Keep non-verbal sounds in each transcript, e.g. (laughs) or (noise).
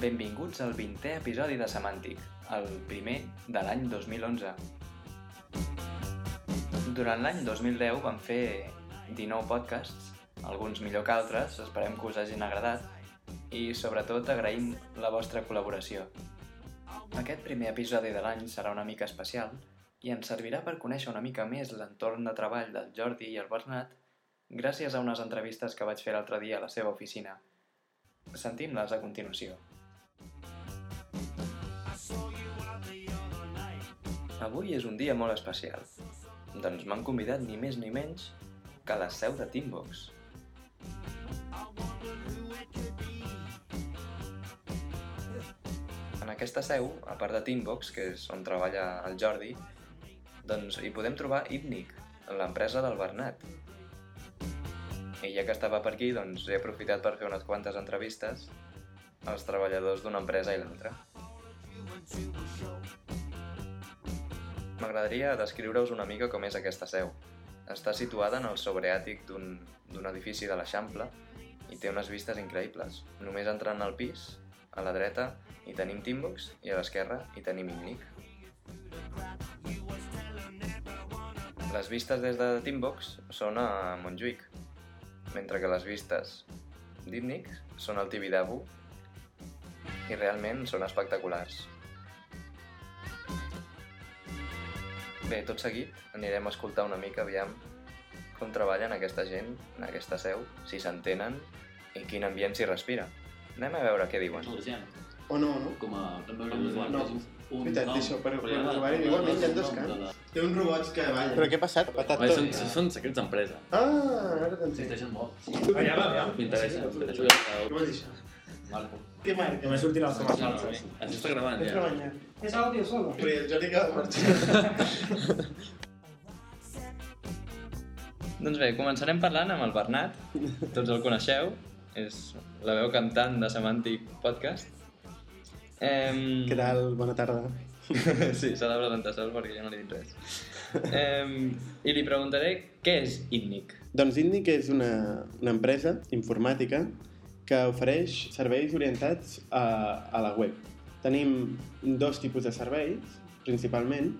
Benvinguts al 20è episodi de Semàntic, el primer de l'any 2011. Durant l'any 2010 vam fer 19 podcasts, alguns millor que altres, esperem que us hagin agradat, i sobretot agraïm la vostra col·laboració. Aquest primer episodi de l'any serà una mica especial i ens servirà per conèixer una mica més l'entorn de treball del Jordi i el Bernat gràcies a unes entrevistes que vaig fer l'altre dia a la seva oficina. Sentim-les a continuació. Avui és un dia molt especial. Doncs m'han convidat ni més ni menys que la seu de Teambox. En aquesta seu, a part de Teambox, que és on treballa el Jordi, doncs hi podem trobar ITNIC, l'empresa del Bernat. I ja que estava per aquí, doncs he aprofitat per fer unes quantes entrevistes als treballadors d'una empresa i l'altra. M'agradaria descriure-us una mica com és aquesta seu. Està situada en el sobreàtic d'un edifici de l'Eixample i té unes vistes increïbles. Només entrant al pis, a la dreta hi tenim Teambox i a l'esquerra hi tenim INNIC. Les vistes des de Teambox són a Montjuïc, mentre que les vistes d'INNIC són al Tibidabo i realment són espectaculars. Bé, tot seguit anirem a escoltar una mica, aviam, com treballen aquesta gent en aquesta seu, si s'entenen i quin ambient s'hi respira. Anem a veure què diuen. O no, no? Com a... No. un Veritat, nom, això, per- però per usuari igualment hi ha dos camps. Té uns robots que ballen. Però què ha passat? Patat tot. Són, són secrets d'empresa. Ah, ara t'entenc. Existeixen molt. Allà va, allà. M'interessa. Sí, per sí. això Què vol dir això? Marco. Què marca? Que me surtin els no, Això està gravant ja. És àudio solo. Però el Jordi que. (laughs) Doncs bé, començarem parlant amb el Bernat. Tots el coneixeu. És la veu cantant de Semàntic Podcast. Em... Què tal? Bona tarda. (laughs) sí, s'ha de presentar sol perquè jo no li he dit res. Em... I li preguntaré què és ITNIC. Doncs Indic és una, una empresa informàtica que ofereix serveis orientats a, a la web. Tenim dos tipus de serveis, principalment,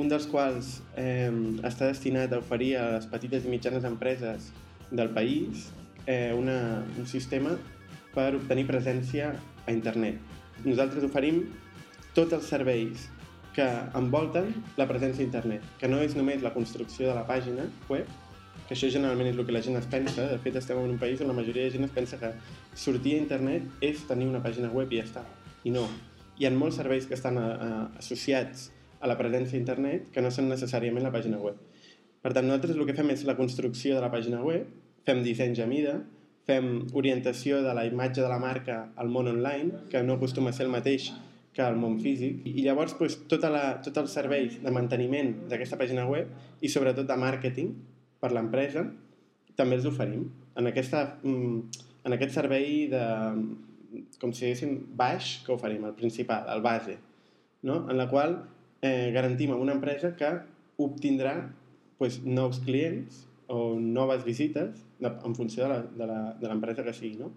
un dels quals eh, està destinat a oferir a les petites i mitjanes empreses del país eh, una, un sistema per obtenir presència a internet. Nosaltres oferim tots els serveis que envolten la presència a internet, que no és només la construcció de la pàgina web, que això generalment és el que la gent es pensa. De fet, estem en un país on la majoria de gent es pensa que sortir a internet és tenir una pàgina web i ja està. I no. Hi ha molts serveis que estan a, a, associats a la presència a internet que no són necessàriament la pàgina web. Per tant, nosaltres el que fem és la construcció de la pàgina web, fem dissenys a mida, fem orientació de la imatge de la marca al món online, que no acostuma a ser el mateix que al món físic, i llavors doncs, tota la, tot el servei de manteniment d'aquesta pàgina web i sobretot de màrqueting per l'empresa també els oferim. En, aquesta, mm, en aquest servei de, com si diguéssim, baix que oferim, el principal, el base, no? en la qual eh, garantim a una empresa que obtindrà pues, nous clients o noves visites de, en funció de l'empresa que sigui. No?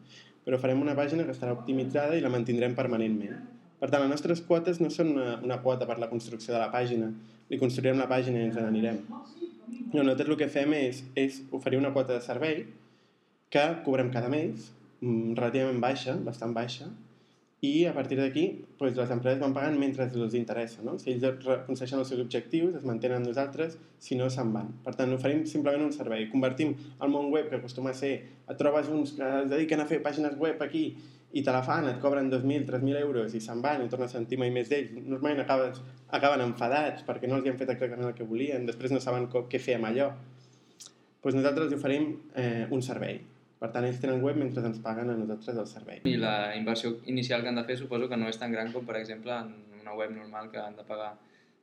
Però farem una pàgina que estarà optimitzada i la mantindrem permanentment. Per tant, les nostres quotes no són una, una quota per la construcció de la pàgina. Li construirem la pàgina i ens n'anirem. No, nosaltres el que fem és, és oferir una quota de servei que cobrem cada mes, mm, relativament baixa, bastant baixa, i a partir d'aquí doncs, les empreses van pagant mentre els interessa. No? Si ells aconsegueixen els seus objectius, es mantenen nosaltres, si no, se'n van. Per tant, oferim simplement un servei. Convertim el món web, que acostuma a ser, et trobes uns que es dediquen a fer pàgines web aquí i te la fan, et cobren 2.000, 3.000 euros i se'n van i tornes a sentir mai més d'ells. Normalment acabes, acaben enfadats perquè no els hi han fet exactament el que volien, després no saben què fer amb allò. Doncs nosaltres els oferim eh, un servei. Per tant, ells tenen web mentre ens paguen a nosaltres el servei. I la inversió inicial que han de fer suposo que no és tan gran com, per exemple, en una web normal que han de pagar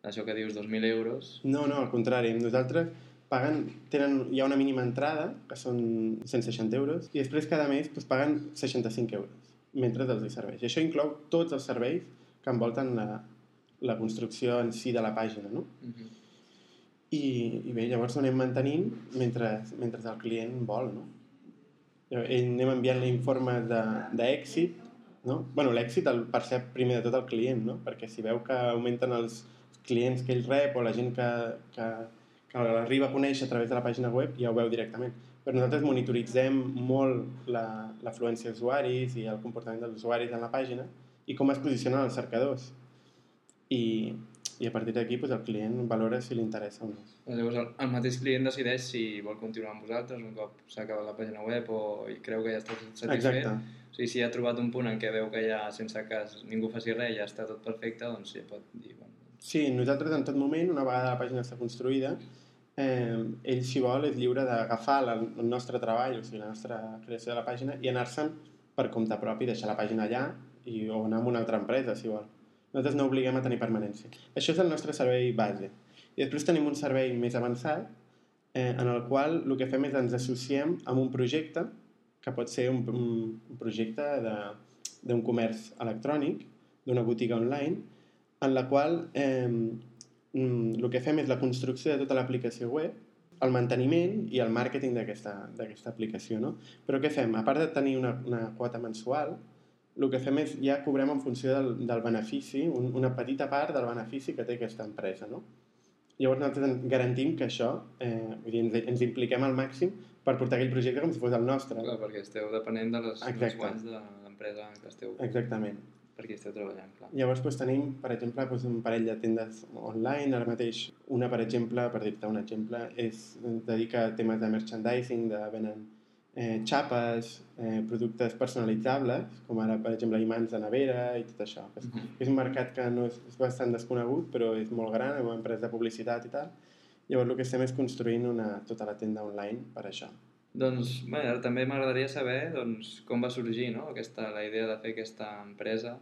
això que dius, 2.000 euros. No, no, al contrari. Nosaltres paguen, tenen, hi ha una mínima entrada, que són 160 euros, i després cada mes doncs, paguen 65 euros, mentre els hi serveix. I això inclou tots els serveis que envolten la, la construcció en si de la pàgina, no? Uh -huh. I, i bé, llavors ho anem mantenint mentre, mentre el client vol, no? Ell anem enviant-li informes de- d'èxit no? bueno, l'èxit el percep primer de tot el client, no? perquè si veu que augmenten els clients que ell rep o la gent que, que, que l'arriba a conèixer a través de la pàgina web, ja ho veu directament. Però nosaltres monitoritzem molt la- l'afluència d'usuaris i el comportament dels usuaris en la pàgina i com es posicionen els cercadors. I, i a partir d'aquí doncs, el client valora si li interessa o no. Llavors el, el mateix client decideix si vol continuar amb vosaltres un cop s'ha acabat la pàgina web o i creu que ja està satisfet. Exacte. O sigui, si ha trobat un punt en què veu que ja sense que ningú faci res ja està tot perfecte, doncs ja pot dir... Bueno, Sí, nosaltres en tot moment, una vegada la pàgina està construïda, eh, ell, si vol, és lliure d'agafar el nostre treball, o sigui, la nostra creació de la pàgina, i anar-se'n per compte propi, deixar la pàgina allà i, o anar a una altra empresa, si vol. Nosaltres no obliguem a tenir permanència. Això és el nostre servei base. I després tenim un servei més avançat, eh, en el qual el que fem és ens associem amb un projecte, que pot ser un, un, projecte d'un comerç electrònic, d'una botiga online, en la qual eh, mm, el que fem és la construcció de tota l'aplicació web, el manteniment i el màrqueting d'aquesta aplicació. No? Però què fem? A part de tenir una, una quota mensual, el que fem és ja cobrem en funció del, del benefici, un, una petita part del benefici que té aquesta empresa. No? Llavors nosaltres garantim que això, eh, vull dir, ens, ens impliquem al màxim per portar aquell projecte com si fos el nostre. clar, perquè esteu depenent de les, dels guanys de l'empresa en què esteu, Exactament. Per qui esteu treballant. Clar. Llavors doncs, tenim, per exemple, doncs, un parell de tendes online. Ara mateix, una, per exemple, per dir-te un exemple, és, dedica a temes de merchandising, de venen eh, xapes, eh, productes personalitzables, com ara, per exemple, imants de nevera i tot això. És, Mhm. és un mercat que no és, és bastant desconegut, però és molt gran, és una empresa de publicitat i tal. Llavors el que estem és construint una, tota la tenda online per això. Doncs, bé, ara també m'agradaria saber doncs, com va sorgir no? aquesta, la idea de fer aquesta empresa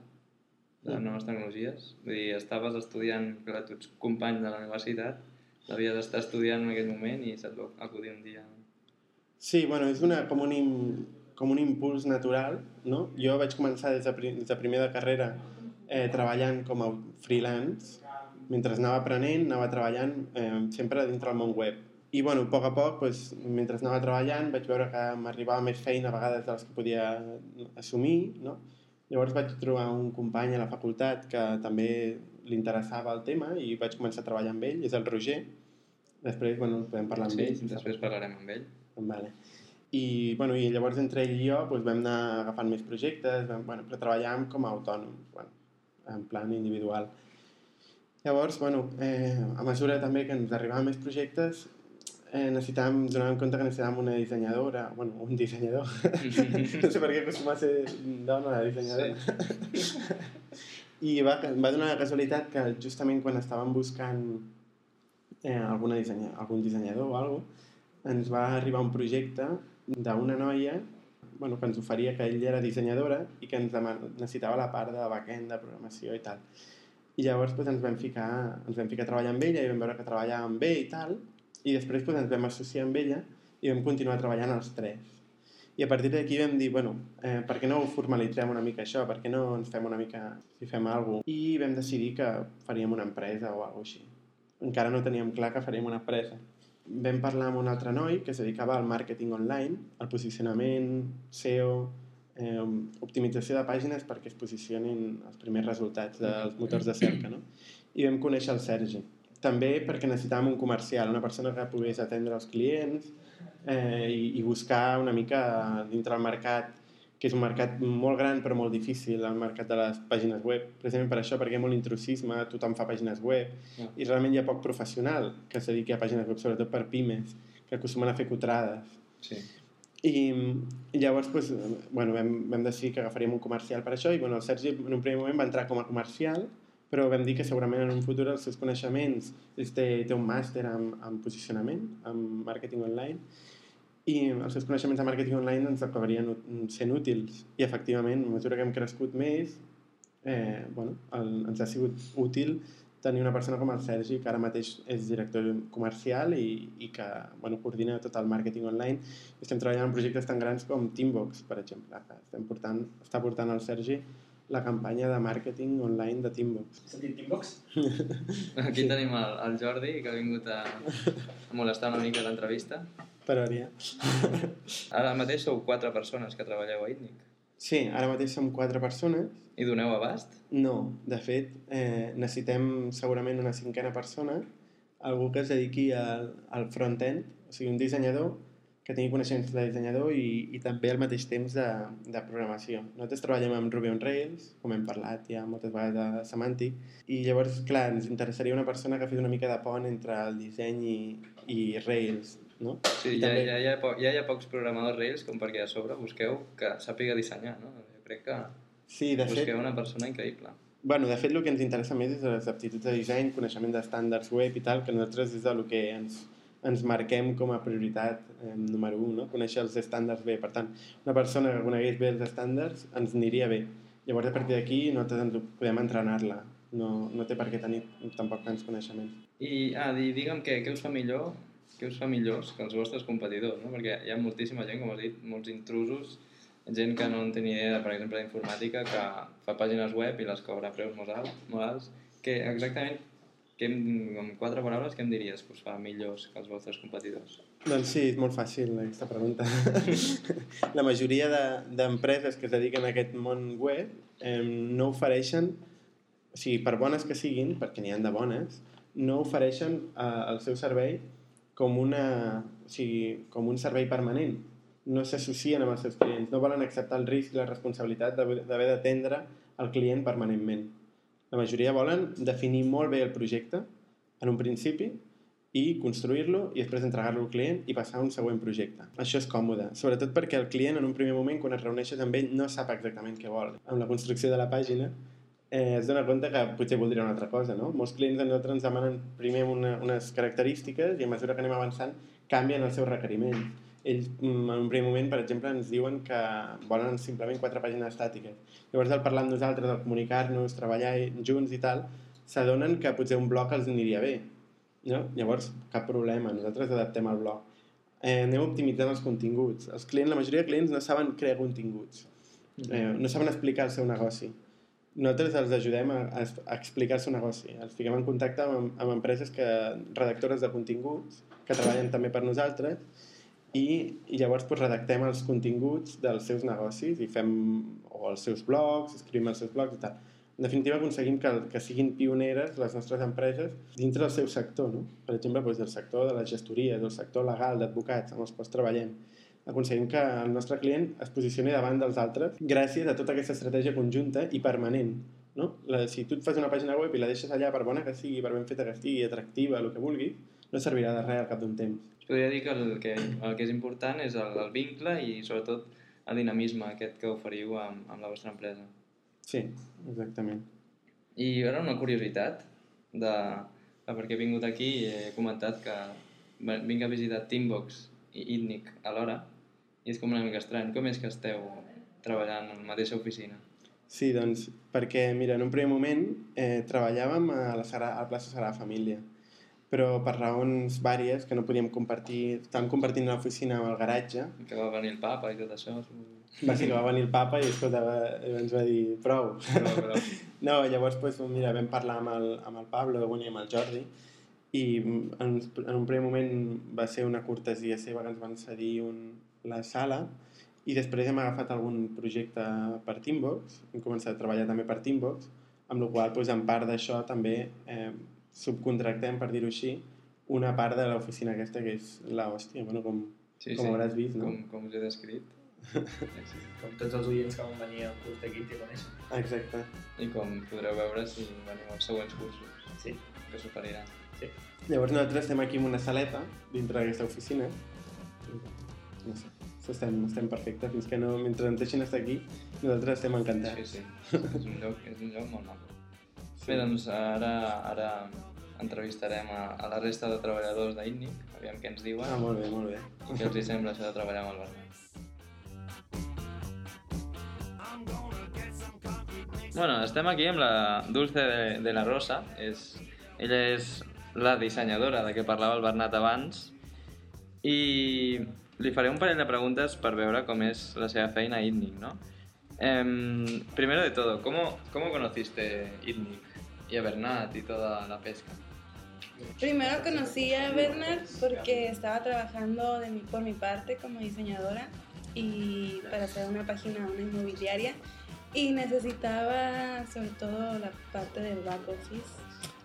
de Mm. noves tecnologies. Vull dir, estaves estudiant, clar, tu ets company de la universitat, l'havies d'estar estudiant en aquell moment i se't va acudir un dia. Sí, bueno, és una, com, un, com un impuls natural, no? Jo vaig començar des de, des de primer de carrera eh, treballant com a freelance, mentre anava aprenent, anava treballant eh, sempre dintre del món web. I, bueno, a poc a poc, doncs, mentre anava treballant, vaig veure que m'arribava més feina a vegades dels que podia assumir, no? Llavors vaig trobar un company a la facultat que també li interessava el tema i vaig començar a treballar amb ell, és el Roger. Després, bueno, podem parlar amb Sí, ell. després parlarem amb ell. Vale. I, bueno, I llavors entre ell i jo doncs, vam anar agafant més projectes, vam, bueno, però treballàvem com a autònoms, bueno, en plan individual. Llavors, bueno, eh, a mesura també que ens arribaven més projectes, eh, necessitàvem, donàvem compte que necessitàvem una dissenyadora, bueno, un dissenyador. (laughs) no sé per què acostuma a ser dona la dissenyadora. I va, va donar la casualitat que justament quan estàvem buscant eh, alguna dissenya, algun dissenyador o alguna ens va arribar un projecte d'una noia bueno, que ens oferia que ell era dissenyadora i que ens necessitava la part de backend, de programació i tal. I llavors pues, ens, vam ficar, ens vam ficar a treballar amb ella i vam veure que treballàvem bé i tal, i després pues, ens vam associar amb ella i vam continuar treballant els tres. I a partir d'aquí vam dir, bueno, eh, per què no formalitzem una mica això? Per què no ens fem una mica, si fem alguna cosa? I vam decidir que faríem una empresa o alguna així. Encara no teníem clar que faríem una empresa. Vam parlar amb un altre noi que es dedicava al màrqueting online, al posicionament, SEO, eh, optimització de pàgines perquè es posicionin els primers resultats dels motors de cerca, no? I vam conèixer el Sergi. També perquè necessitàvem un comercial, una persona que pogués atendre els clients eh, i, i buscar una mica dintre el mercat que és un mercat molt gran però molt difícil, el mercat de les pàgines web. Precisament per això, perquè hi ha molt intrusisme, tothom fa pàgines web, i realment hi ha poc professional que es dediqui a pàgines web, sobretot per pimes, que acostumen a fer cutrades. Sí. I, i llavors pues, bueno, vam, vam decidir que agafaríem un comercial per això i bueno, el Sergi en un primer moment va entrar com a comercial però vam dir que segurament en un futur els seus coneixements té, té un màster en, en posicionament, en màrqueting online i els seus coneixements de màrqueting online ens acabarien sent útils i efectivament, a mesura que hem crescut més eh, bueno, el, ens ha sigut útil tenir una persona com el Sergi, que ara mateix és director comercial i, i que bueno, coordina tot el màrqueting online. Estem treballant en projectes tan grans com Teambox, per exemple. que Estem portant, està portant el Sergi la campanya de màrqueting online de Teambox. Has sentit Teambox? (laughs) Aquí Sí. tenim el, el Jordi, que ha vingut a, a molestar una mica l'entrevista. Per Òria. (laughs) Ara mateix sou quatre persones que treballeu a ITNIC. Sí, ara mateix som quatre persones. I doneu abast? No, de fet, eh, necessitem segurament una cinquena persona, algú que es dediqui al, al front-end, o sigui, un dissenyador que tingui coneixements de dissenyador i, i també al mateix temps de, de programació. Nosaltres treballem amb Ruby on Rails, com hem parlat ja moltes vegades de Semantic, i llavors, clar, ens interessaria una persona que fes una mica de pont entre el disseny i, i Rails, no? Sí, I ja, també- ja, ja, hi ha po ja hi ha pocs programadors Rails com perquè a sobre busqueu que sàpiga dissenyar, no? Jo crec que Sí, de fet, busqueu una persona increïble. Bueno, de fet, el que ens interessa més és les aptituds de disseny, coneixement d'estàndards web i tal, que nosaltres és el que ens, ens marquem com a prioritat eh, número 1, no? conèixer els estàndards bé. Per tant, una persona que conegués bé els estàndards ens aniria bé. Llavors, a partir d'aquí, nosaltres ens podem entrenar-la. No, no té per què tenir tampoc tants coneixements. I, ah, di, digue'm què, què us fa millor què us fa millors que els vostres competidors, no? Perquè hi ha moltíssima gent, com has dit, molts intrusos, gent que no en té ni idea, per exemple, d'informàtica, que fa pàgines web i les cobra preus molt alts. Molt alts. Que exactament, que em, en quatre paraules, què em diries que us fa millors que els vostres competidors? Doncs sí, és molt fàcil aquesta pregunta. (laughs) la majoria de- d'empreses de, que es dediquen a aquest món web eh, no ofereixen, o sigui, per bones que siguin, perquè n'hi han de bones, no ofereixen eh, el seu servei com, una, o sigui, com un servei permanent. No s'associen amb els seus clients, no volen acceptar el risc i la responsabilitat d'haver d'atendre el client permanentment. La majoria volen definir molt bé el projecte en un principi i construir-lo i després entregar-lo al client i passar a un següent projecte. Això és còmode, sobretot perquè el client en un primer moment, quan es reuneixes amb ell, no sap exactament què vol. Amb la construcció de la pàgina eh, es dona compte que potser voldria una altra cosa, no? Molts clients a nosaltres ens demanen primer una, unes característiques i a mesura que anem avançant canvien els seus requeriments. Ells, mm, en un primer moment, per exemple, ens diuen que volen simplement quatre pàgines estàtiques. Llavors, al parlar amb nosaltres, al comunicar-nos, treballar junts i tal, s'adonen que potser un bloc els aniria bé. No? Llavors, cap problema, nosaltres adaptem el blog. Eh, anem optimitzant els continguts. Els clients, la majoria de clients no saben crear continguts. Eh, no saben explicar el seu negoci. Nosaltres els ajudem a, a, a explicar el seu negoci. Els fiquem en contacte amb, amb empreses que, redactores de continguts que treballen també per nosaltres i, i llavors pues, redactem els continguts dels seus negocis i fem o els seus blogs, escrivim els seus blogs i tal. En definitiva, aconseguim que, que siguin pioneres les nostres empreses dintre del seu sector, no? Per exemple, doncs, del sector de les gestories, del sector legal, d'advocats, amb els quals treballem. Aconseguim que el nostre client es posicioni davant dels altres gràcies a tota aquesta estratègia conjunta i permanent. No? La, si tu et fas una pàgina web i la deixes allà, per bona que sigui, per ben feta que estigui, atractiva, el que vulguis, no servirà de res al cap d'un temps. Es podria dir que el, que el que és important és el, el vincle i sobretot el dinamisme aquest que oferiu amb, amb la vostra empresa. Sí, exactament. I ara una curiositat de, de perquè he vingut aquí i he comentat que vinc a visitar Teambox i Itnic alhora i és com una mica estrany. Com és que esteu treballant en la mateixa oficina? Sí, doncs, perquè, mira, en un primer moment eh, treballàvem a la, Sagrada, a la plaça Sagrada Família, però per raons vàries que no podíem compartir, estàvem compartint l'oficina amb el garatge, Que va venir el papa i tot això. va ser que va venir el papa i escolta, va, ens va dir prou. Però, però... (laughs) No, llavors pues, mira, vam parlar amb el, amb el Pablo i amb el Jordi i en, en un primer moment va ser una cortesia seva que ens van cedir un, la sala i després hem agafat algun projecte per Teambox, hem començat a treballar també per Teambox, amb la qual cosa, en part d'això també eh, subcontractem, per dir-ho així, una part de l'oficina aquesta que és la hòstia, bueno, com, Sí, com sí. hauràs vist, no? Com, com us he descrit. (laughs) Sí, sí. Com tots els oients que van venir al curs d'aquí te coneixen. Exacte. I com podreu veure si veniu als següents cursos Sí. que s'oferiran. Llavors nosaltres estem aquí en una saleta dintre d'aquesta oficina. No sé, estem, estem perfectes. Fins que no, mentre ens deixin estar aquí, nosaltres estem Sí, encantats. sí. És un lloc, és un lloc molt maco. Bé, doncs ara, ara entrevistarem a, a la resta de treballadors d'ITNIC, aviam què ens diuen Ah, molt bé, molt bé. i què els hi sembla això de treballar amb el Bernat. Bueno, estem aquí amb la Dulce de, de la Rosa. És, ella és la dissenyadora de què parlava el Bernat abans i li faré un parell de preguntes per veure com és la seva feina a ITNIC, ¿no? Em, primero de todo, ¿cómo, ¿cómo conociste ITNIC y a Bernat y toda la pesca? Primero conocí a Bernard porque estaba trabajando de mi, por mi parte como diseñadora y para hacer una página, una inmobiliaria y necesitaba sobre todo la parte del back office.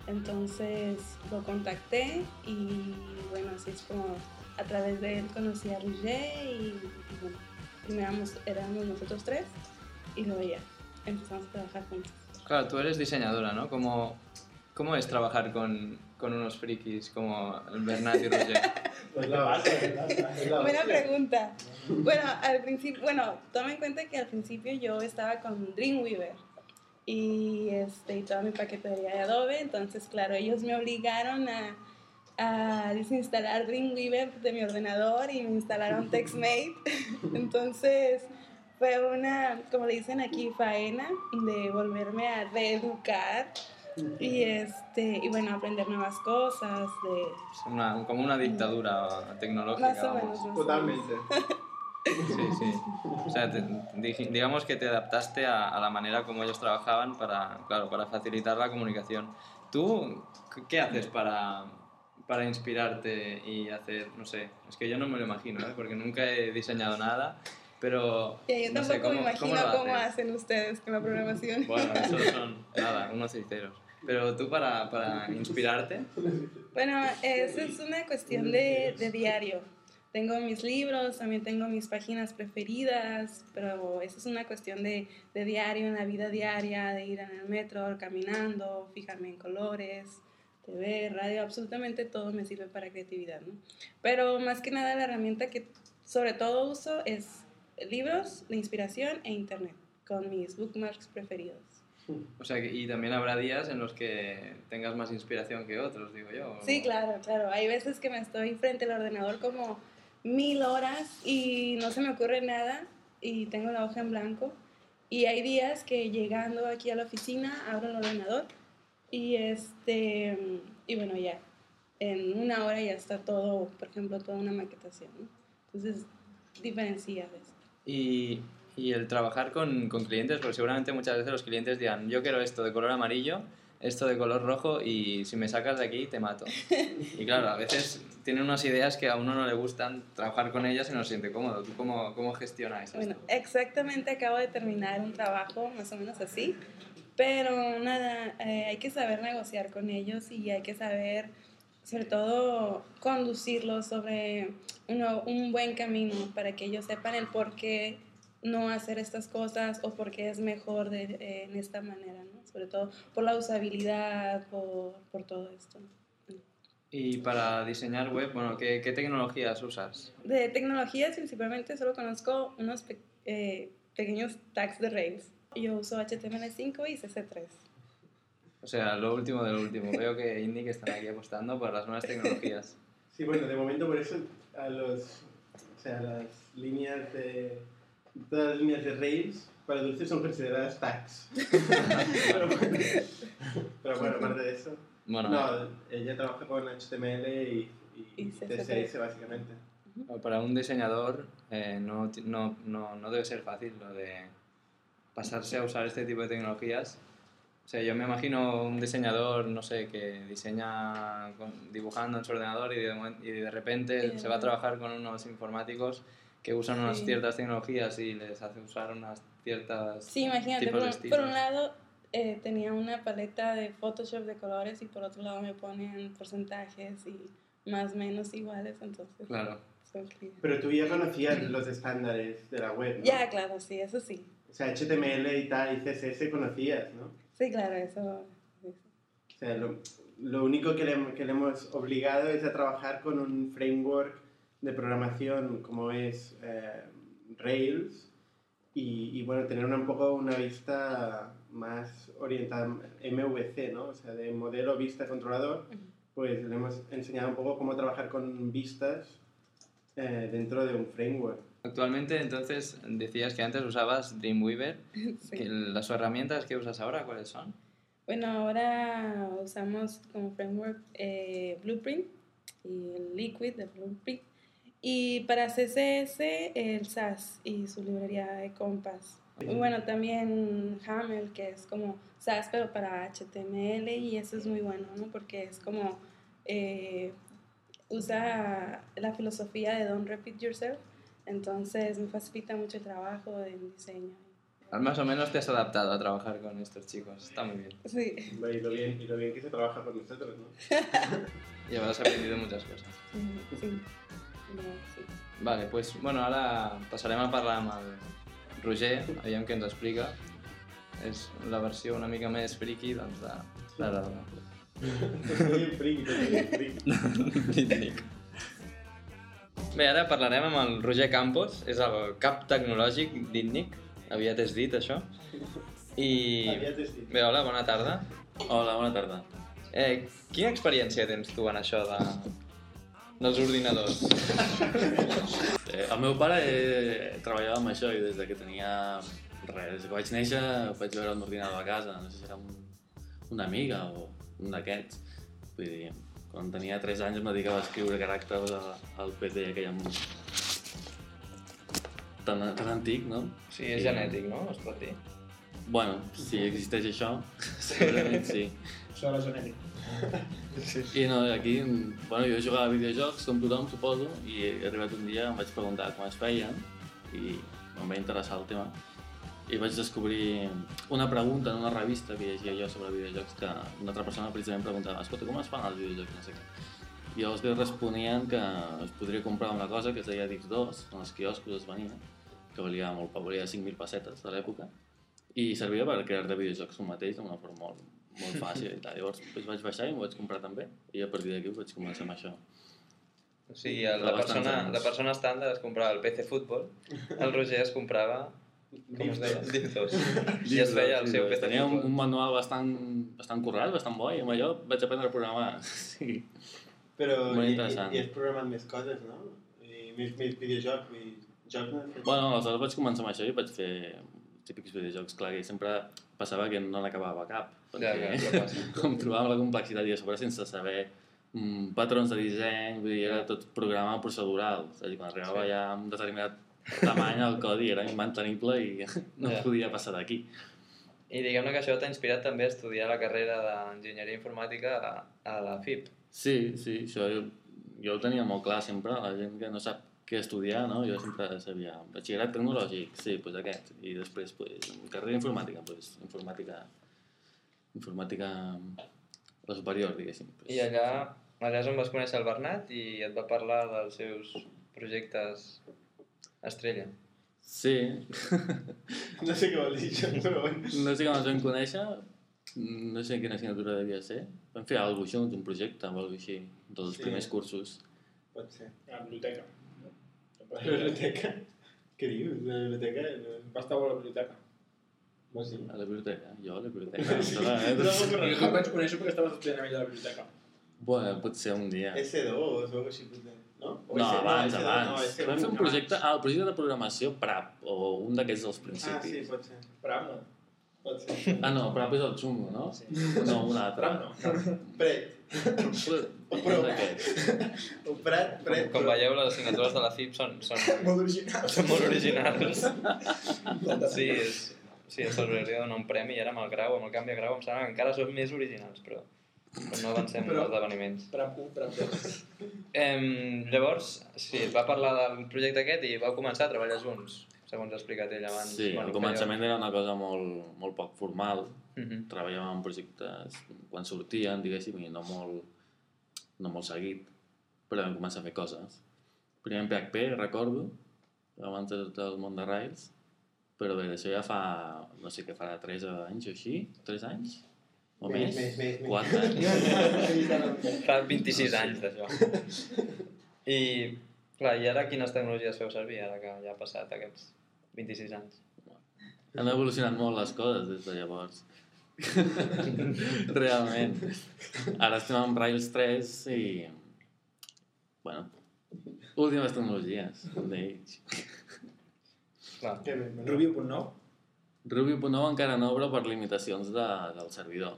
Entonces lo contacté y bueno, así es como a través de él conocí a Roger y, y bueno, primero éramos, nosotros tres y luego ya empezamos a trabajar juntos. Claro, tú eres diseñadora, ¿no? ¿Cómo, cómo es trabajar con, con unos frikis como el Bernat y Roger? (laughs) Pues la base, la Buena pregunta. Bueno, al principio, bueno, toma en cuenta que al principio yo estaba con Dreamweaver y este y toda mi paquetería de Adobe, entonces claro, ellos me obligaron a, a desinstalar Dreamweaver de mi ordenador y me instalaron (laughs) TextMate. Entonces fue una, como le dicen aquí, faena de volverme a reeducar y este y bueno, aprender nuevas cosas, de Es una, como una dictadura tecnológica. más o menos. más. Totalmente. (laughs) Sí, sí. O sea, te- digamos que te adaptaste a, a la manera como ellos trabajaban para, claro, para facilitar la comunicación. ¿Tú qué- qué haces para, para inspirarte y hacer, no sé, es que yo no me lo imagino, ¿eh? porque nunca he diseñado nada, pero... Ya, yo no sé, tampoco me ¿cómo- imagino cómo cómo, hacen ustedes con la programación. Bueno, (laughs) esos son, nada, unos sinceros. Pero tú para, para inspirarte, Bueno, eso es una cuestión de, de diario. Tengo mis libros, también tengo mis páginas preferidas, pero eso es una cuestión de, de diario, en la vida diaria, de ir en el metro, caminando, fijarme en colores, TV, radio, absolutamente todo me sirve para creatividad, ¿no? Pero más que nada la herramienta que sobre todo uso es libros de inspiración e internet, con mis bookmarks preferidos. o sea, y también habrá días en los que tengas más inspiración que otros, digo yo. ¿o Sí, claro, claro. Hay veces que me estoy frente al ordenador como mil horas y no se me ocurre nada y tengo la hoja en blanco. Y hay días que llegando aquí a la oficina abro el ordenador y este y bueno ya en una hora ya está todo, por ejemplo, toda una maquetación. ¿no? Entonces diferencia eso. Y, y el trabajar con, con clientes, porque seguramente muchas veces los clientes dirán, yo quiero esto de color amarillo, esto de color rojo y si me sacas de aquí te mato. Y claro, a veces tienen unas ideas que a uno no le gustan trabajar con ellas y no se siente cómodo. ¿Tú cómo, cómo gestionas Bueno, exactamente acabo de terminar un trabajo más o menos así, pero nada, eh, hay que saber negociar con ellos y hay que saber, sobre todo, conducirlos sobre uno- un buen camino para que ellos sepan el por qué no hacer estas cosas o por qué es mejor de, eh, en esta manera, ¿no? Sobre todo por la usabilidad, por, por todo esto. Y para diseñar web, bueno, ¿qué, qué tecnologías usas? De tecnologías principalmente solo conozco unos pe- eh, pequeños tags de Rails. Yo uso HTML5 y CC3. O sea, lo último de lo último. (laughs) Veo que Indic están aquí apostando por las nuevas tecnologías. Sí, bueno, de momento por eso a los, o sea, las líneas de, todas las líneas de Rails para dulces son consideradas tags. (laughs) pero, bueno, pero bueno, aparte de eso, Bueno, no, ella trabaja con HTML y, y, Y CSS. Básicamente. Para un diseñador eh, no, no, no, no debe ser fácil lo de pasarse a usar este tipo de tecnologías. O sea, yo me imagino un diseñador, no sé, que diseña con- dibujando en su ordenador y de, y de repente Y se va a trabajar con unos informáticos que usan unas Sí. ciertas tecnologías y les hace usar unas ciertas Sí, imagínate, tipos por, de por un lado eh, tenía una paleta de Photoshop de colores y por otro lado me ponen porcentajes y más o menos iguales, entonces Claro. Pero tú ya conocías los estándares de la web, ¿no? Ya, claro, sí, eso sí. O sea, HTML y tal, y CSS conocías, ¿no? Sí, claro, eso. sí. O sea, lo, lo único que le, que le hemos obligado es a trabajar con un framework de programación como es eh, Rails y, y, bueno, tener una- un poco una vista más orientada a MVC, ¿no? O sea, de modelo vista controlador, pues le hemos enseñado un poco cómo trabajar con vistas eh, dentro de un framework. Actualmente, entonces, decías que antes usabas Dreamweaver. (laughs) Sí. ¿Las herramientas que usas ahora cuáles son? Bueno, ahora usamos como framework eh, Blueprint y el Liquid de Blueprint. Y para CSS, el SAS y su librería de Compass. Y bueno, también Hamel, que es como SAS, pero para HTML, y eso es muy bueno, ¿no? Porque es como. eh, usa la filosofía de Don't Repeat Yourself. Entonces me facilita mucho el trabajo en diseño. Más o menos te has adaptado a trabajar con estos chicos. Está muy bien. Sí, Y lo bien, y lo bien que se trabaja con nosotros, ¿no? (laughs) Y habrás aprendido muchas cosas. sí, sí. Sí. Vale, pues, bueno, ara passarem a parlar amb el Roger, aviam què ens explica. És la versió una mica més friki, doncs, de... de, Tot friqui, tot friqui. Bé, ara parlarem amb el Roger Campos, és el cap tecnològic d'Itnic, aviat és dit això. I... Aviat és dit. Bé, hola, bona tarda. Hola, bona tarda. Eh, quina experiència tens tu en això de... dels ordinadors? (laughs) Eh, el meu pare eh, treballava amb això i des de que tenia... Res, des que vaig néixer vaig veure un ordinador a casa, no sé si era un, una amiga o un d'aquests. Vull dir, quan tenia 3 anys em dedicava a escriure caràcters al, PC aquell amb... tan, tan antic, no? Sí, és genètic, no? Es pot dir. Bueno, si existeix això, (laughs) segurament sí. Això era genètic. I no, aquí, bueno, jo jugava a videojocs com tothom, suposo, i he arribat un dia, em vaig preguntar com es feien i em va interessar el tema. I vaig descobrir una pregunta en una revista que llegia jo sobre videojocs que una altra persona precisament preguntava escolta, com es fan els videojocs? No sé què. I els dos responien que es podria comprar una cosa que es deia Dix2, en els quioscos es venia, que valia molt poc, valia 5.000 pessetes de l'època, i servia per crear de videojocs un mateix d'una forma molt, molt (laughs) fàcil i tal. Llavors doncs vaig baixar i m'ho vaig comprar també i a partir d'aquí vaig començar amb això. O sigui, el, la, bastants persona, la persona estàndard es comprava el PC Futbol, el Roger es comprava... Com es deia? Diptos. I es feia el seu PC Tenia un, un manual bastant, bastant currat, bastant bo, i amb allò vaig aprendre a programar. (laughs) Sí. Però Molt i, i, interessant. i has programat més coses, no? I més, més videojocs, i jocs? Bueno, aleshores vaig començar amb això i vaig fer típics videojocs, clar, que sempre passava que no n'acabava cap, Ja, perquè ja, ja (laughs) com trobava la complexitat i a sobre sense saber mm, patrons de disseny, vull dir, era tot programa procedural, és a dir, quan arribava Sí. ja a un determinat tamany el codi era immantenible i no Ja. podia passar d'aquí. I diguem-ne que això t'ha inspirat també a estudiar la carrera d'enginyeria informàtica a, a la FIP. Sí, sí, això jo, jo ho tenia molt clar sempre, la gent que no sap què estudiar, no? Jo sempre sabia, batxillerat tecnològic, sí, doncs pues aquest, i després, pues, carrera informàtica, pues, informàtica, informàtica la superior, diguéssim. Pues, I allà, allà és on vas conèixer el Bernat i et va parlar dels seus projectes estrella. Sí, (laughs) No sé què vol dir això, però bueno. no sé com ens vam conèixer, no sé quina assignatura devia ser. Vam fer alguna cosa junts, un projecte o alguna així, dels Sí. primers cursos. Pot ser. A la biblioteca. La biblioteca? Què dius? La biblioteca? No, Va estar a la biblioteca. no sí. A la biblioteca, jo a la biblioteca. (laughs) Sí. Ostres, eh? No, però (laughs) jo et vaig conèixer perquè estaves estudiant a la biblioteca. Bueno, potser un dia. S2 o alguna cosa així, potser. No? O No, abans, S2, abans. No, S1. Vam fer un projecte, ah, el projecte de programació PRAP, o un d'aquests dels Ah, sí, principis. pot ser. Pram no. Pot ser. Ah, no, PRAP és el xungo, no? Sí. No, un altre. Pram no. Pret. D'aquests. Un prat, Com, pret. com veieu, les assignatures de la FIP són, són, (laughs) Molt original. són molt originals. Sí, és, sí, se'ls hauria de donar un premi i ara amb el grau, amb el canvi de grau, em sembla que encara són més originals, però, però no avancem Però- els esdeveniments. 1, Pram 2. Em, llavors, sí, va parlar del projecte aquest i vau començar a treballar junts, segons ha explicat ell abans. Sí, al començament era una cosa molt, molt poc formal. Uh -huh. Treballàvem en projectes quan sortien, diguéssim, i no molt, no molt seguit. Però vam començar a fer coses. Primer en PHP, recordo, abans de tot el món de Rails. Però bé, d'això ja fa, no sé què farà, 3 anys o així? 3 anys? O Més, més? més, més, més. 4 anys? (laughs) Fa 26 anys d'això. I, clar, i ara quines tecnologies feu servir, ara que ja ha passat aquests 26 anys? Han evolucionat molt les coses des de llavors. (laughs) Realment. Ara estem amb Rails 3 i... Bueno, últimes tecnologies d'ells. Bé, bé. Ruby.9. Ruby.9 encara no, però per limitacions de, del servidor.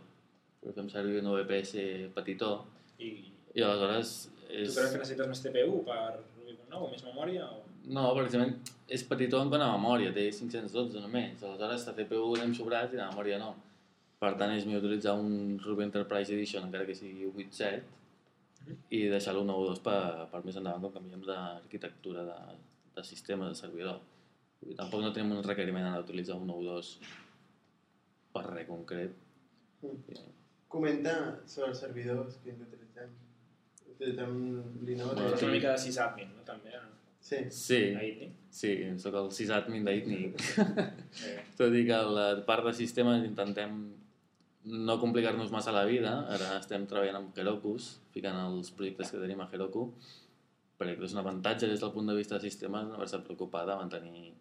Però fem servir un VPS petitó I i aleshores tu és... creus que necessites més TPU per Ruby.9 o més memòria? O... No, precisament és petitó en quant a memòria, té 512 només. Aleshores, la CPU l'hem sobrat i la memòria no. Per tant, és millor utilitzar un Ruby Enterprise Edition, encara que sigui 8.7, i deixar-lo 9.2 per, per més endavant quan canviem d'arquitectura de, de sistema de servidor. I tampoc no tenim un requeriment a utilitzar un o dos per res concret. Comenta sobre els servidors que utilitzem. Utilitzem l'Inode. Bueno, És una mica de sysadmin, no? També, a Sí. Sí, sí, sóc el sysadmin d'ITNIC. Eh, (laughs) Tot i que la part de sistemes intentem no complicar-nos massa la vida. Ara estem treballant amb Herokus, ficant els projectes que tenim a Heroku, perquè és un avantatge des del punt de vista de sistemes no haver-se preocupar de mantenir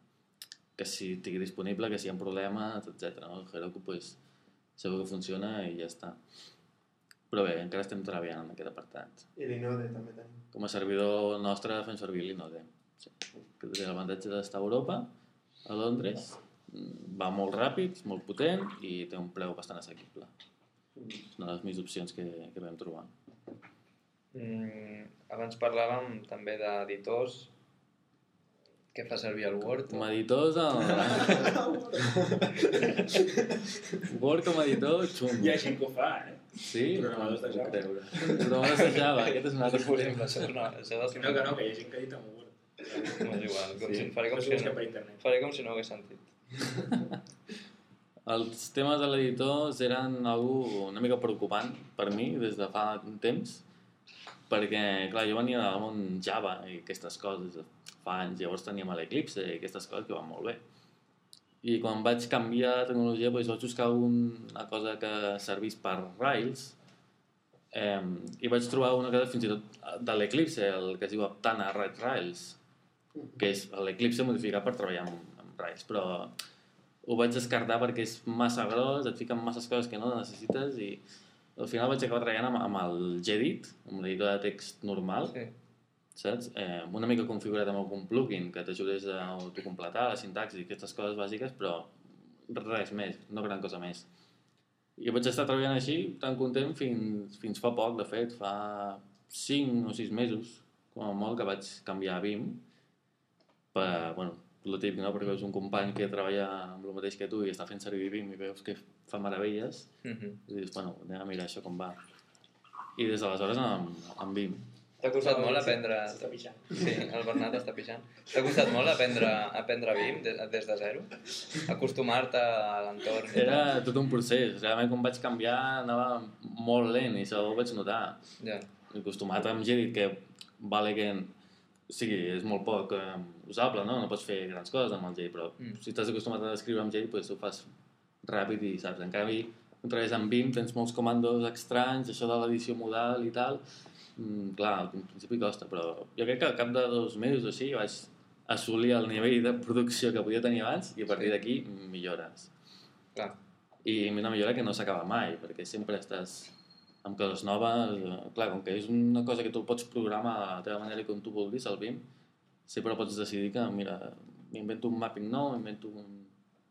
que si estigui disponible, que si hi ha problemes, etc. No? El Heroku pues, segur que funciona i ja està. Però bé, encara estem treballant en aquest apartat. I l'Inode també tenim. Com a servidor nostre fem servir l'Inode. Sí. Que té l'avantatge d'estar a Europa, a Londres, va molt ràpid, molt potent i té un preu bastant assequible. És una de les millors opcions que, que vam trobar. Mm, abans parlàvem també d'editors que fa servir el Word. Com a editors, (laughs) el... Word com a editor, xungo. Hi ha gent que ho fa, eh? Sí? Programadors de No Java. creure. Programadors de Java, aquest és un altre exemple, això és una... Això és Que no, que no, que hi ha gent que edita amb Word. M'és igual. Com Sí. si, faré, com No si, no, faré com si no ho hagués sentit. (laughs) Els temes de l'editor eren algo una mica preocupant per mi des de fa un temps, perquè, clar, jo venia del món Java i aquestes coses fa anys, llavors teníem l'Eclipse i aquestes coses que van molt bé. I quan vaig canviar de tecnologia doncs vaig buscar una cosa que servís per Rails eh, i vaig trobar una cosa fins i tot de l'Eclipse, el que es diu Aptana Red Rails, que és l'Eclipse modificat per treballar amb, amb Rails, però ho vaig descartar perquè és massa gros, et fiquen masses coses que no necessites i al final vaig acabar treballant amb, amb el Gedit, amb l'editor de text normal, Sí. Saps? Eh, una mica configurat amb algun plugin que t'ajudés a autocompletar la sintaxi i aquestes coses bàsiques, però res més, no gran cosa més. I vaig estar treballant així, tan content, fins, fins fa poc, de fet, fa 5 o 6 mesos, com a molt, que vaig canviar a Vim, per, bueno, el típic, no? perquè veus un company que treballa amb el mateix que tu i està fent servir Vim i veus que fa meravelles, Mhm. i dius, bueno, anem a mirar això com va. I des d'aleshores amb, amb Vim. T'ha costat molt aprendre... S'està pixant. Sí, el Bernat està pixant. T'ha costat molt aprendre, aprendre Vim des, des de zero? Acostumar-te a l'entorn? Era tot un procés. Realment, quan vaig canviar, anava molt lent i això ho vaig notar. Ja. Acostumat amb Gedit, que vale que o sigui, és molt poc eh, usable, no? No pots fer grans coses amb el Gedit, però Mm. si estàs acostumat a escriure amb Gedit, pues, ho fas ràpid i saps. En canvi, quan treballes amb Vim, tens molts comandos estranys, això de l'edició modal i tal. Mm, clar, al principi costa, però jo crec que al cap de dos mesos o així vaig assolir el nivell de producció que podia tenir abans i a partir Sí. d'aquí millores. Clar. I una millora que no s'acaba mai, perquè sempre estàs amb coses noves. Clar, com que és una cosa que tu pots programar a la teva manera i com tu vulguis, el BIM, sempre pots decidir que, mira, m'invento un mapping nou, m'invento un,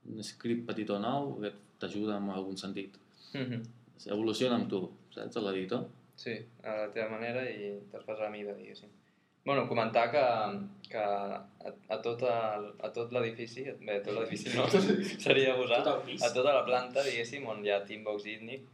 un script petitó nou que t'ajuda en algun sentit. Mhm. Evoluciona amb tu, saps, l'editor. Sí, a la teva manera i te'ls fas a la mida, diguéssim. Bueno, comentar que, que a, a, tot el, a tot l'edifici, bé, a tot l'edifici no, (laughs) seria posar, Tot a tota la planta, diguéssim, on hi ha Teambox i Itnic,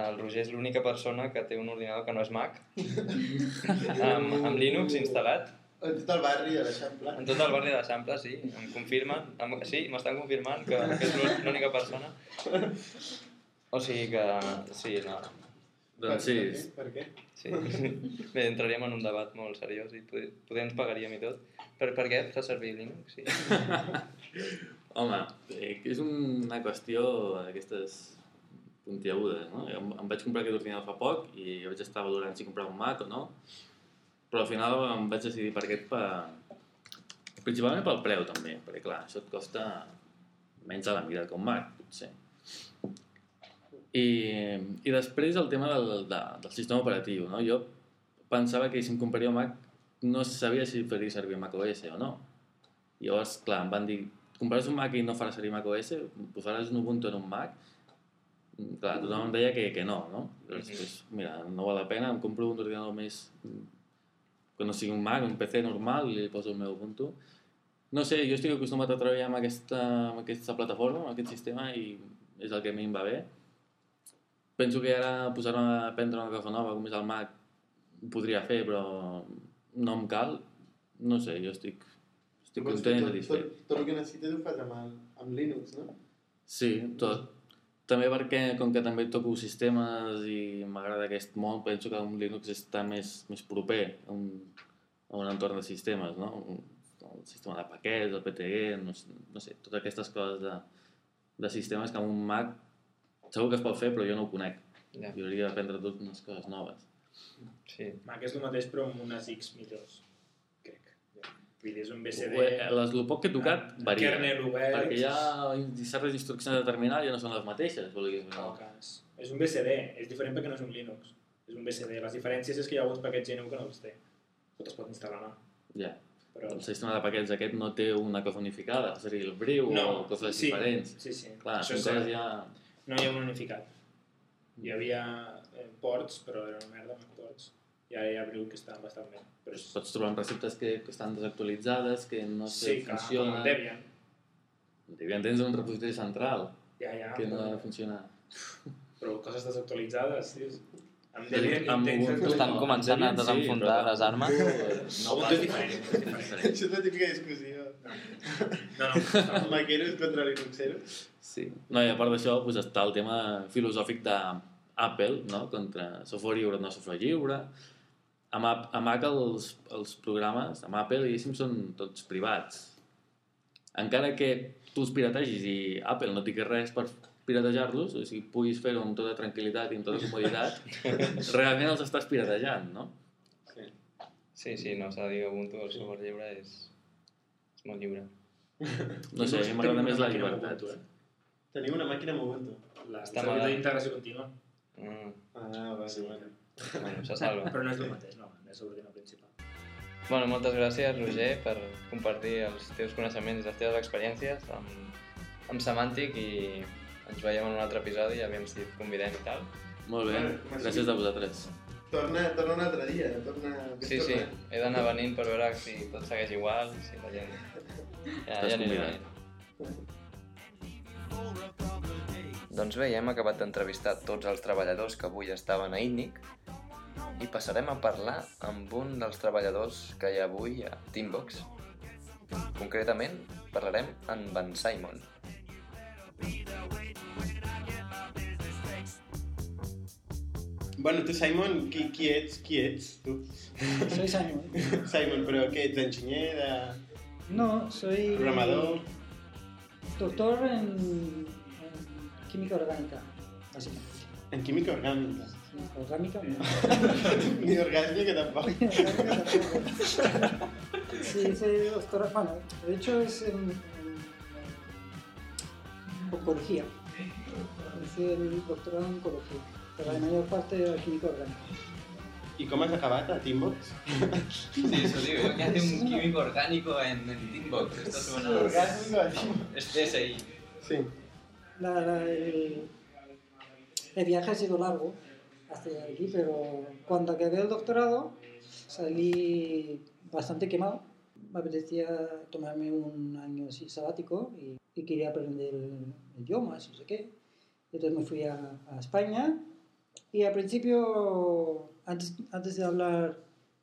el Roger és l'única persona que té un ordinador que no és Mac, (laughs) amb, amb Linux instal·lat, En tot el barri, a l'Eixample. en tot el barri de l'Eixample, sí, em confirmen, em, sí, m'estan confirmant que, que és l'ú- l'única persona. O sigui que, sí, no, Doncs sí, Per què? Sí. (laughs) Bé, entraríem en un debat molt seriós i poder, poder ens pagaríem i tot. Per, per què fa servir Linux? Sí. (laughs) Home, eh, és una qüestió d'aquestes puntiagudes, no? Em, em vaig comprar aquest ordinador fa poc i vaig estar valorant si comprar un Mac o no, però al final em vaig decidir per aquest per... principalment pel preu també, perquè clar, això et costa menys a la mida que un Mac, potser. I, i després el tema del, de, del sistema operatiu, no? Jo pensava que si em compraria un Mac no sabia si faria servir Mac OS o no. Llavors, clar, em van dir, compraràs un Mac i no faràs servir Mac OS? Posaràs un Ubuntu en un Mac? Mm, Clar, tothom em deia que, que no, no? Pues, mira, no val la pena, em compro un ordinador més que no sigui un Mac, un PC normal i li poso el meu Ubuntu. No sé, jo estic acostumat a treballar amb aquesta, amb aquesta plataforma, amb aquest sistema i és el que a mi em va bé. Penso que ara posar-me a prendre una cosa nova com és el Mac ho podria fer, però no em cal. No sé, jo estic, Estic Vols content i satisfet. tot, tot el que necessites ho fas amb, el, amb Linux, no? Sí, tot. També perquè, com que també toco sistemes i m'agrada aquest món, penso que un Linux està més, més proper a un, a un entorn de sistemes, no? Un, el sistema de paquets, el PTE, no, sé- no sé, totes aquestes coses de, de sistemes que amb un Mac segur que es pot fer, però jo no ho conec. Ja. Jo hauria d'aprendre tot unes coses noves. Sí. Mac és el mateix però amb unes X millors, crec. Vull dir, és un BCD... Les, el poc que he tocat varia. Kernel obert... Perquè hi ha certes instruccions de terminal ja no són les mateixes, vulguis o No, cas. És un BCD, és diferent perquè no és un Linux. És un BCD. Les diferències és que hi ha alguns paquets GNU que no els té. Tot es pot instal·lar, no? Ja. Però... El sistema de paquets aquest no té una cosa unificada, és a dir, el Briu No, o coses sí, diferents. Sí, sí. Clar, Això és són cert. coses ja... No hi ha un unificat. Hi havia eh, ports, però era una merda amb ports. I ara hi ha Briu que està bastant bé. Però és... Pots trobar receptes que, que estan desactualitzades, que no sé, sí, clar, com funcionen. el Debian. Debian tens un repositori central Ja, ja. que no ha però, de funcionar. però coses desactualitzades, sí. Amb Sí, Debian amb. Ubuntu Estan no. començant a sí, desenfundar però les armes. No Ubuntu diferent, és diferent. Això és la típica discussió. No, no, no. Maqueros contra Linuxeros. Sí. No, i a part d'això pues, està el tema filosòfic d'Apple, no? contra software lliure no software lliure. A Mac, a Mac els, els programes, amb Apple, diguéssim, són tots privats. Encara que tu els pirategis i Apple no et digui res per piratejar-los, o sigui, puguis fer-ho amb tota tranquil·litat i amb tota comoditat, (laughs) realment els estàs piratejant, no? Sí, sí, no s'ha de dir Ubuntu, el software lliure, és, és molt lliure. No sé, a mi m'agrada més la llibertat. Eh? Tenim una màquina Ubuntu. La Està servidor mal. d'integració contínua. Mm, Ah, va, sí. bueno. bueno, se salva. Però no és el mateix, no, és l'ordinador principal. Bueno, moltes gràcies, Roger, per compartir els teus coneixements i les teves experiències amb, amb Semantic i ens veiem en un altre episodi, aviam si et convidem i tal. Molt bé, gràcies a vosaltres. Torna, torna un altre dia. Torna... Sí, sí, he d'anar venint per veure si tot segueix igual, si la gent... (laughs) Ja, ja aniré convidat. venint. Doncs bé, ja hem acabat d'entrevistar tots els treballadors que avui estaven a ITNIC i passarem a parlar amb un dels treballadors que hi ha avui a Teambox. Concretament, parlarem amb en Simon. Bueno, tu, Simon, qui, qui ets? Qui ets, tu? Soy Simon. (laughs) Simon, però què ets? Enginyer, de... No, soy programador? doctor en química orgánica, básicamente. En química orgánica, no. (laughs) Ni. Orgánica tampoco. Sí, soy doctora, bueno, de hecho es en, en- en oncología. Hice el doctorado en oncología, pero la mayor parte de la química orgánica. I com has acabat a Teambox? Sí, eso digo, que hace un químico orgánico en, en Teambox. Esto suena... Es TSI. Sí. La- la- el, el viaje ha sido largo hasta aquí, pero cuando acabé el doctorado salí bastante quemado. Me apetecía tomarme un año así sabático y, y quería aprender idiomas, no sé qué. Entonces me fui a, a España y al principio, antes, antes de hablar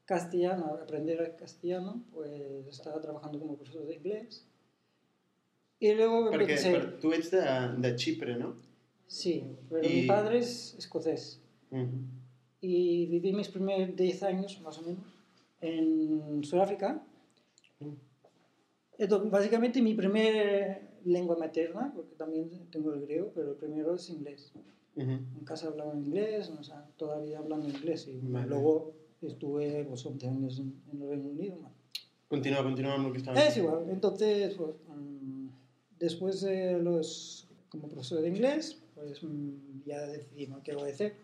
castellano, aprender castellano, pues estaba trabajando como profesor de inglés. Y luego Perquè empecé... per, tu ets de, de Xipre, no? Sí, pero Y- mi padre es escocés Mm y viví mis primeros 10 años, más o menos, en Sudáfrica. Entonces, básicamente mi primera lengua materna, porque también tengo el griego, pero el primero es inglés. En casa hablaban inglés, o sea, todavía hablando inglés. Y Vale. luego estuve pues, 11 años en, en el Reino Unido. ¿no? Continua, continua amb el que estàvem Es igual, entonces, pues, mm, después de los, como profesor de inglés, pues mm, ya decidí ¿no? qué voy a hacer.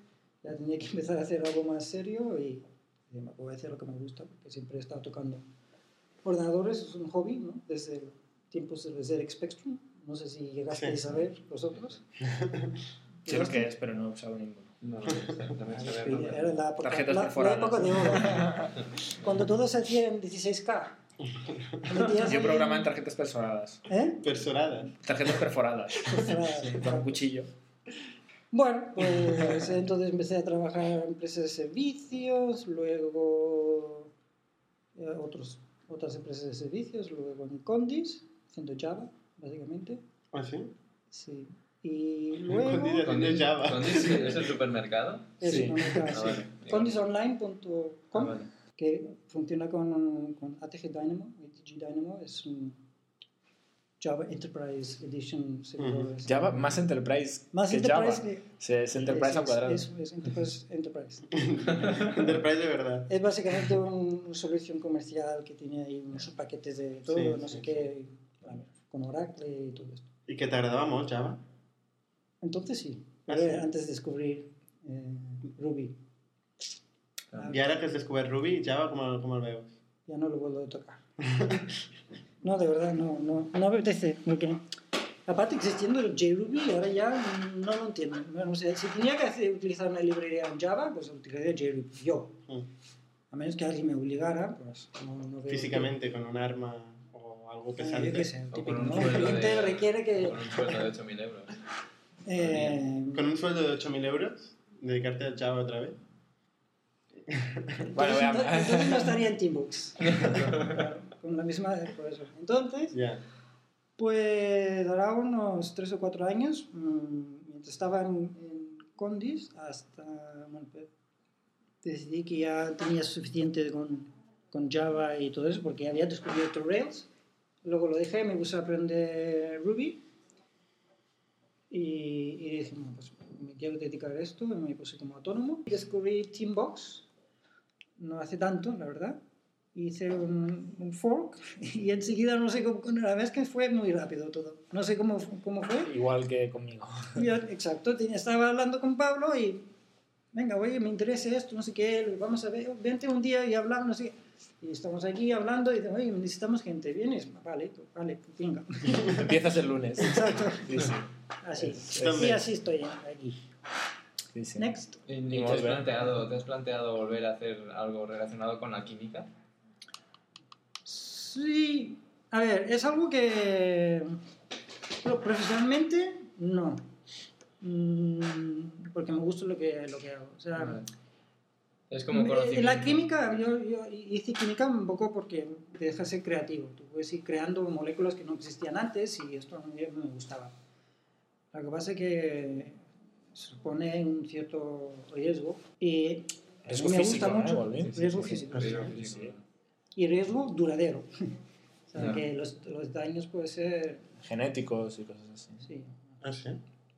Ya tenía que (laughs) empezar a hacer algo más serio y, me voy a hacer lo que me gusta, porque siempre he estado tocando ordenadores, es un hobby, ¿no? Desde tiempos del ZX Spectrum. No sé si llegasteis Sí. a ver vosotros. (laughs) Sé el que és, però no ho sap ningú. No. Era la época, Tarjetas la- la época de oro. (laughs) Cuando todo se hacía en 16K. Metías Jo ahí- programa en tarjetes perforadas. ¿Eh? Persorada. Tarjetes perforadas. Perforadas. Con un cuchillo. Bueno, pues entonces empecé a trabajar en empresas de servicios, luego eh, otros otras empresas de servicios, luego en Condis, haciendo Java, básicamente. ¿Ah, sí? Sí. Y luego... Condis haciendo Java. ¿Condis es el supermercado? Es Sí. supermercado, Ah, sí. Condisonline.com, Ah, vale. Que funciona con, con ATG Dynamo, ATG Dynamo, es un Java Enterprise Edition. Java, más Enterprise Más que Enterprise Java. que... Sí, es Enterprise es, al cuadrado. Es, es Enterprise, (laughs) Enterprise. Enterprise de verdad. Es básicamente un- una solución comercial que tiene ahí unos paquetes de todo, Sí, no sí, sé qué, con Oracle y todo esto. ¿Y que molt Java? Entonces sí, Ah, pero sí. antes de descubrir eh, Ruby, I ara que has descobert Ruby, Java com el, com el veus? ya no lo vuelvo a tocar. (laughs) no, de verdad, no, no, no me apetece, porque aparte existiendo el JRuby, ahora ya no lo entiendo. Bueno, o sea, si tenía que hacer- utilizar una librería en Java, pues utilizaría JRuby, yo. Mm. A menos que alguien me obligara, pues no, no veo... Físicamente, con un arma o algo que- pesante. yo qué sé, O típico, ¿no? El cliente de- requiere que... Con un sueldo de 8.000 euros. (laughs) Eh, Con un sueldo de 8.000 euros, dedicarte a Java otra vez. Bueno, entonces, entonces no estaría en Teambox. (laughs) Con la misma... Por eso. Entonces, Ya. pues hará unos tres o cuatro años, mm, mientras estaba en, en Condis, hasta... bueno, pues, decidí que ya tenía suficiente con, con Java y todo eso, porque había descubierto Rails. Luego lo dejé, me puse a aprender Ruby. Y, y dije, bueno, pues me quiero dedicar a esto, y me puse como autónomo. Descubrí Teambox, no hace tanto, la verdad. Hice un, un fork (laughs) y enseguida no sé cómo, la verdad es que fue muy rápido todo. No sé cómo, cómo fue. Igual que conmigo. (laughs) Yo, exacto, estaba hablando con Pablo y, venga, oye, me interesa esto, no sé qué, vamos a ver, vente un día y hablamos, no sé qué. Y estamos aquí hablando y dicen, oye, necesitamos gente, ¿vienes? Vale, vale, venga. (laughs) Empiezas el lunes. Exacto, Sí, sí. así. Y así estoy aquí. Sí, sí. Next. ¿Y, Y te, has planteado, te has planteado volver a hacer algo relacionado con la química? Sí, a ver, es algo que pero profesionalmente no. Mm, porque me gusta lo que, lo que hago. O sea, Es como En conocimiento. la química, yo, yo hice química un poco porque te deja ser creativo. Tú puedes ir creando moléculas que no existían antes y esto a mí me gustaba. Lo que pasa es que supone un cierto riesgo y a Riesgo mí me físico, gusta ¿eh, mucho. Volvi? riesgo físico. Sí, sí. sí, sí. Y riesgo duradero. (laughs) o sea, que los, los daños pueden ser, Genéticos y cosas así. sí, Ah, sí?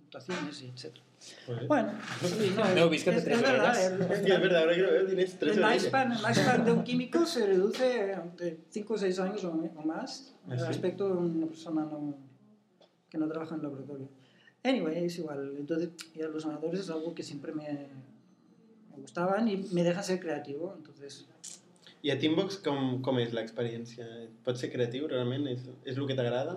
mutaciones y etc. Pues- Bueno, sí, no, (laughs) es, tres es verdad, el- el- Hòstia, és verdad, ahora que lo veo tienes tres El orellas. lifespan, el (laughs) lifespan de un químico se reduce de 5 o 6 años o, más ¿Ah, sí? respecto a una persona no, que no trabaja en laboratorio. Anyway, es igual. Entonces, y a los ganadores es algo que siempre me, me gustaban y me deja ser creativo. Entonces, I a Teambox com, com és l'experiència? Pots ser creatiu, realment? És, és el que t'agrada?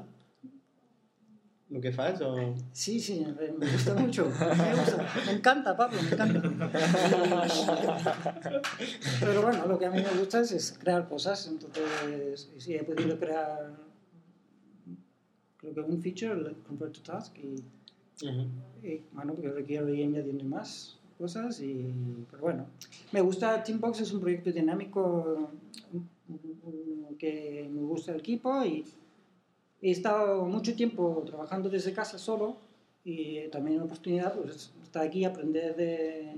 El que fas o...? sí, sí, me gusta mucho. (laughs) Me, gusta. me encanta, Pablo, me encanta. (laughs) Pero bueno, lo que a mí me gusta es, es crear cosas. Entonces, sí, he podido crear, creo que un feature, el Convert to Task, y Uh Y, bueno, porque requiere ir añadiendo más cosas y pero bueno me gusta Teambox es un proyecto dinámico que me gusta el equipo y he estado mucho tiempo trabajando desde casa solo y también una oportunidad pues estar aquí y aprender de,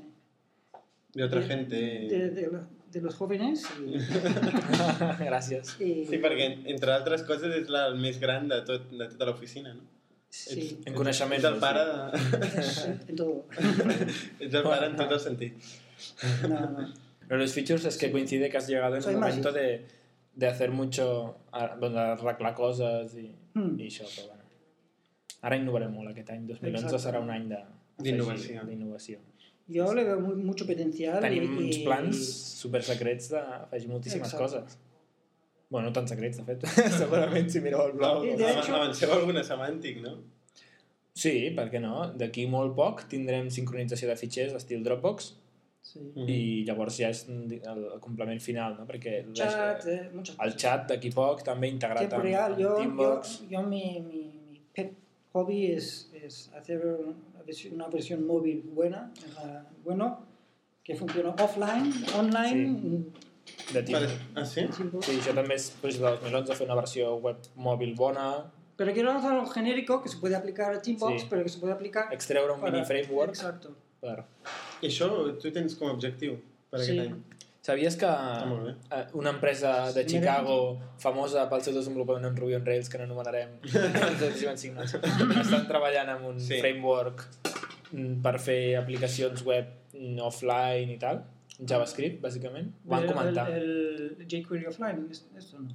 De otra de, gente... de, de lo- de los jóvenes y, (laughs) Gràcies. y- Sí, perquè, entre altres coses, és la, el més gran de, tot, de tota l'oficina, no? Sí, En coneixement. Ets el pare, de... en todo ets el pare en tots els sentits. no, no. Pero los features es que coincide que has llegado en Soy un momento mágico. de, de hacer mucho, a- de arreglar coses i, Mm. i això, però bueno. Ara innovarem molt aquest any. 2011 Exacte. serà un any de D'innovació. d'innovació. yo le veo muy- mucho potencial Tenim y, uns plans super secrets d'afegir moltíssimes Exacte. coses. Bueno, no tan secrets, de fet. (laughs) Segurament si mireu el blog. I de hecho- Avanceu alguna semàntic, no? Sí, per què no? D'aquí molt poc tindrem sincronització de fitxers estil Dropbox sí. Mm. i llavors ja és el, el complement final, no? Perquè la- chat, eh, el chat d'aquí poc també integrat tiempo amb, Yo, yo, Teambox. yo mi, mi, mi pet hobby es, es hacer una versión, una versión móvil buena, eh, bueno, que funcione offline, online, de Teambox. Vale. Ah, sí? Sí, això també és de 2011, fer una versió web mòbil bona, Pero quiero lanzar algo genérico que se puede aplicar a Teambox, Sí. pero que se puede aplicar extreure un para- mini framework Exacto. per... I això tu tens com a objectiu per Sí. aquest any? Sabies que Ah, una empresa de Chicago famosa pel seu desenvolupament en Ruby on Rails que no anomenarem (laughs) estan treballant amb un Sí. framework mm, per fer aplicacions web mm, offline i tal JavaScript, bàsicament. Ho van comentar. El, el jQuery offline, ¿es- esto no.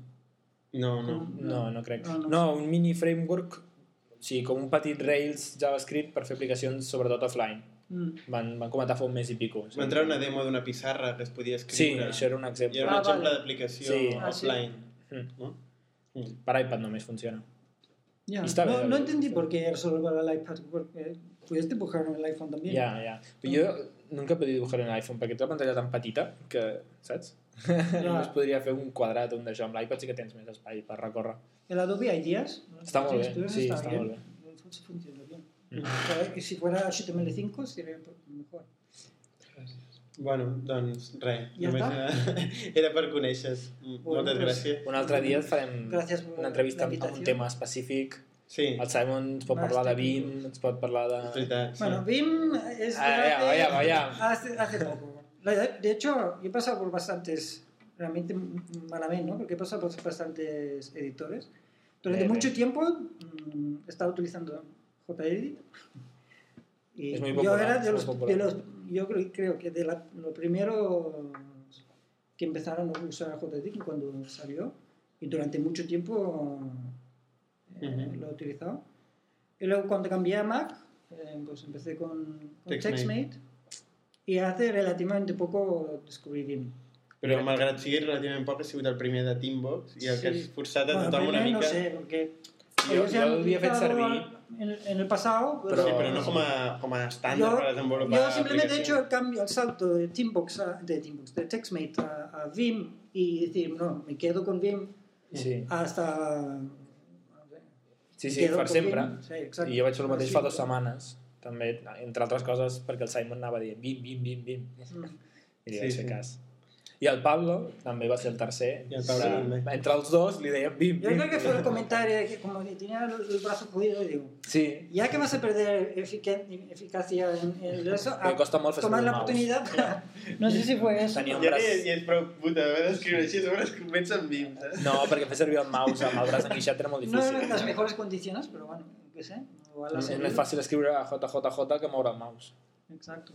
No, no. No, no crec. No, no. No, un mini framework, sí, com un petit Rails JavaScript per fer aplicacions sobretot offline. Mm. Van, van comentar fa un mes i pico. Va entrar una demo d'una pissarra que es podia Sí, escriure. això era un I exemple. era un Ah, exemple vale. d'aplicació Sí. Ah, sí. offline. Mm. No? Mm. Per iPad només funciona. Ya. Y está no, bien, no entendí por qué era solo para el iPad, porque puedes dibujar en el iPhone también. Ja, ja. Però jo nunca he podido dibujar en l'iPhone perquè té la pantalla tan petita que, saps? (laughs) Només podria fer un quadrat o un d'això. Amb l'iPad sí que tens més espai per recórrer. El Adobe Ideas. Está muy bien, Textures sí, está está bien. Sí, funciona bien. Mm. Pero que si fuera HTML5 sería mejor. Bueno, doncs res. Ja Només està? era, (laughs) era per conèixer. Bueno, Moltes gràcies. Un altre dia farem Gràcies una entrevista la amb, un tema específic. Sí, El Simon ens pot parlar de. Vim, ens pot parlar de... és veritat. Sí. Bueno, Vim es Ah, hace, vaya, vaya. Hace, hace poco. De hecho, yo he pasado por bastantes, realmente malamente, ¿no? Porque he pasado por bastantes editores. Durante Eh, mucho tiempo mm, he estado utilizando JEdit. Y Es muy yo popular, era es de los, de los- yo creo, creo que de la, lo primero que empezaron a usar JEdit cuando salió y durante mucho tiempo lo he utilizado. Y luego cuando cambié a Mac, eh, pues empecé con, con TextMate. Y hace relativamente poco descubrí Vim. Però malgrat sigui relativament poc, ha sigut el primer de Teambox i el que Sí. has forçat a Bueno, tothom una mica... no sé, porque Jo- jo l'havia fet servir. en, en el pasado, Però- Sí, però no com a, com a estàndard Yo- per desenvolupar Yo simplemente he hecho el cambio, el salto de Teambox a, de Teambox, de TextMate a, a Vim y decir, no, me quedo con Vim Sí, hasta... sí, sí per sempre. Sí. I jo vaig fer el mateix Sí. fa dues setmanes, també, entre altres coses, perquè el Simon anava dient bim, bim, bim, bim, Mm. i li Sí, vaig fer sí. cas. I el Pablo també va ser el tercer. I el Pablo també. Entre els dos li deien bim, Yo bim. creo que fue el comentario de que como que tenía el, el brazo jodido y digo, Sí, ya que vas a perder efica- eficacia en, en eso, (laughs) Me costa molt fer tomar la el oportunidad para... No sé si fue eso. tenia un Ja braç... ni, ni és prou puta haver d'escriure així, sobre es comença amb saps? No, perquè fer servir el mouse amb el braç enguixat era molt No difícil. en las mejores condiciones, pero bueno, qué sé. Igual ha És més fàcil escriure a JJJ que moure el mouse. Exacto.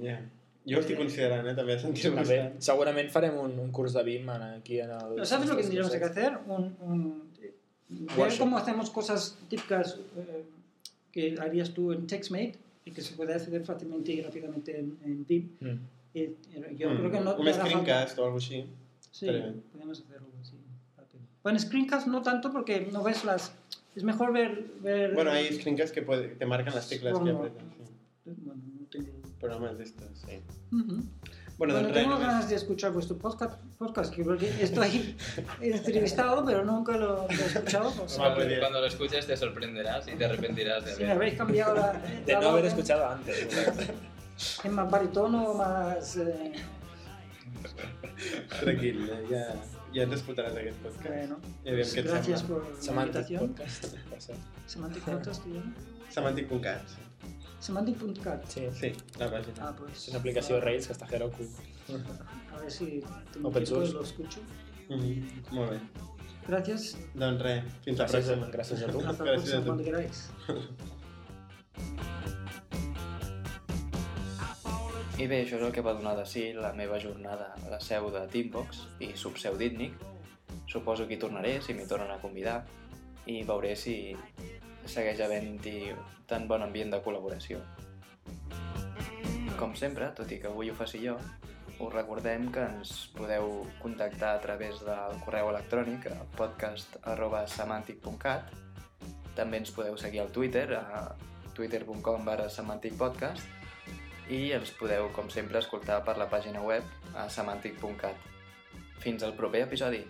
Ja. Jo estic considerant, eh, també, sentir-me També, segurament farem un, un curs de BIM en- aquí en el... Pero ¿sabes lo que tendríamos que hacer? Un, un- ver Workshop. cómo hacemos cosas típicas eh, que harías tú en TextMate y que se puede acceder fácilmente y rápidamente en, en Vim. Mm. Eh, yo creo que no Un screencast o algo així. Sí, podemos hacerlo así. rápido. Bueno, screencast no tanto porque no ves las... Es mejor ver... ver Bueno, hay screencasts que puede- te marcan las teclas que Bueno. apretas. Sí. Bueno, no. Programas de estos, sí. Ujú. Bueno, Bueno, res, tengo només- ganas de escuchar vuestro podcast, podcast que porque estoy (laughs) entrevistado, pero nunca lo, lo he escuchado. pues, Cuando, bien. cuando lo escuches te sorprenderás y te arrepentirás de me habéis cambiado la, (laughs) De la no haber voz escuchado antes. (laughs) en más baritono, más... eh, Tranquil, eh, ja, ja ens escoltaràs aquest podcast. bueno, pues gracias por la Semantic invitación. Podcast, per cert. Semantic Podcast, tío. Semantic.cat. sí. Semantic.cat. Sí. Sí, la pàgina. Ah, pues... És una aplicació de Rails que està a Heroku. A ver si Open source. lo escucho. Mhm, Molt bé. Gracias. Doncs res, fins la Gràcies, a, pròxima. gràcies a tu. Gracias a tu. cuando queráis. I bé, això és el que va donar de si la meva jornada a la seu de Teambox i subseu d'Itnic. Suposo que hi tornaré, si m'hi tornen a convidar, i veuré si segueix havent-hi tan bon ambient de col·laboració. Com sempre, tot i que avui ho faci jo, us recordem que ens podeu contactar a través del correu electrònic a podcast.semantic.cat També ens podeu seguir al Twitter a twitter.com barra semanticpodcast i els podeu, com sempre, escoltar per la pàgina web a semantic.cat. Fins al proper episodi!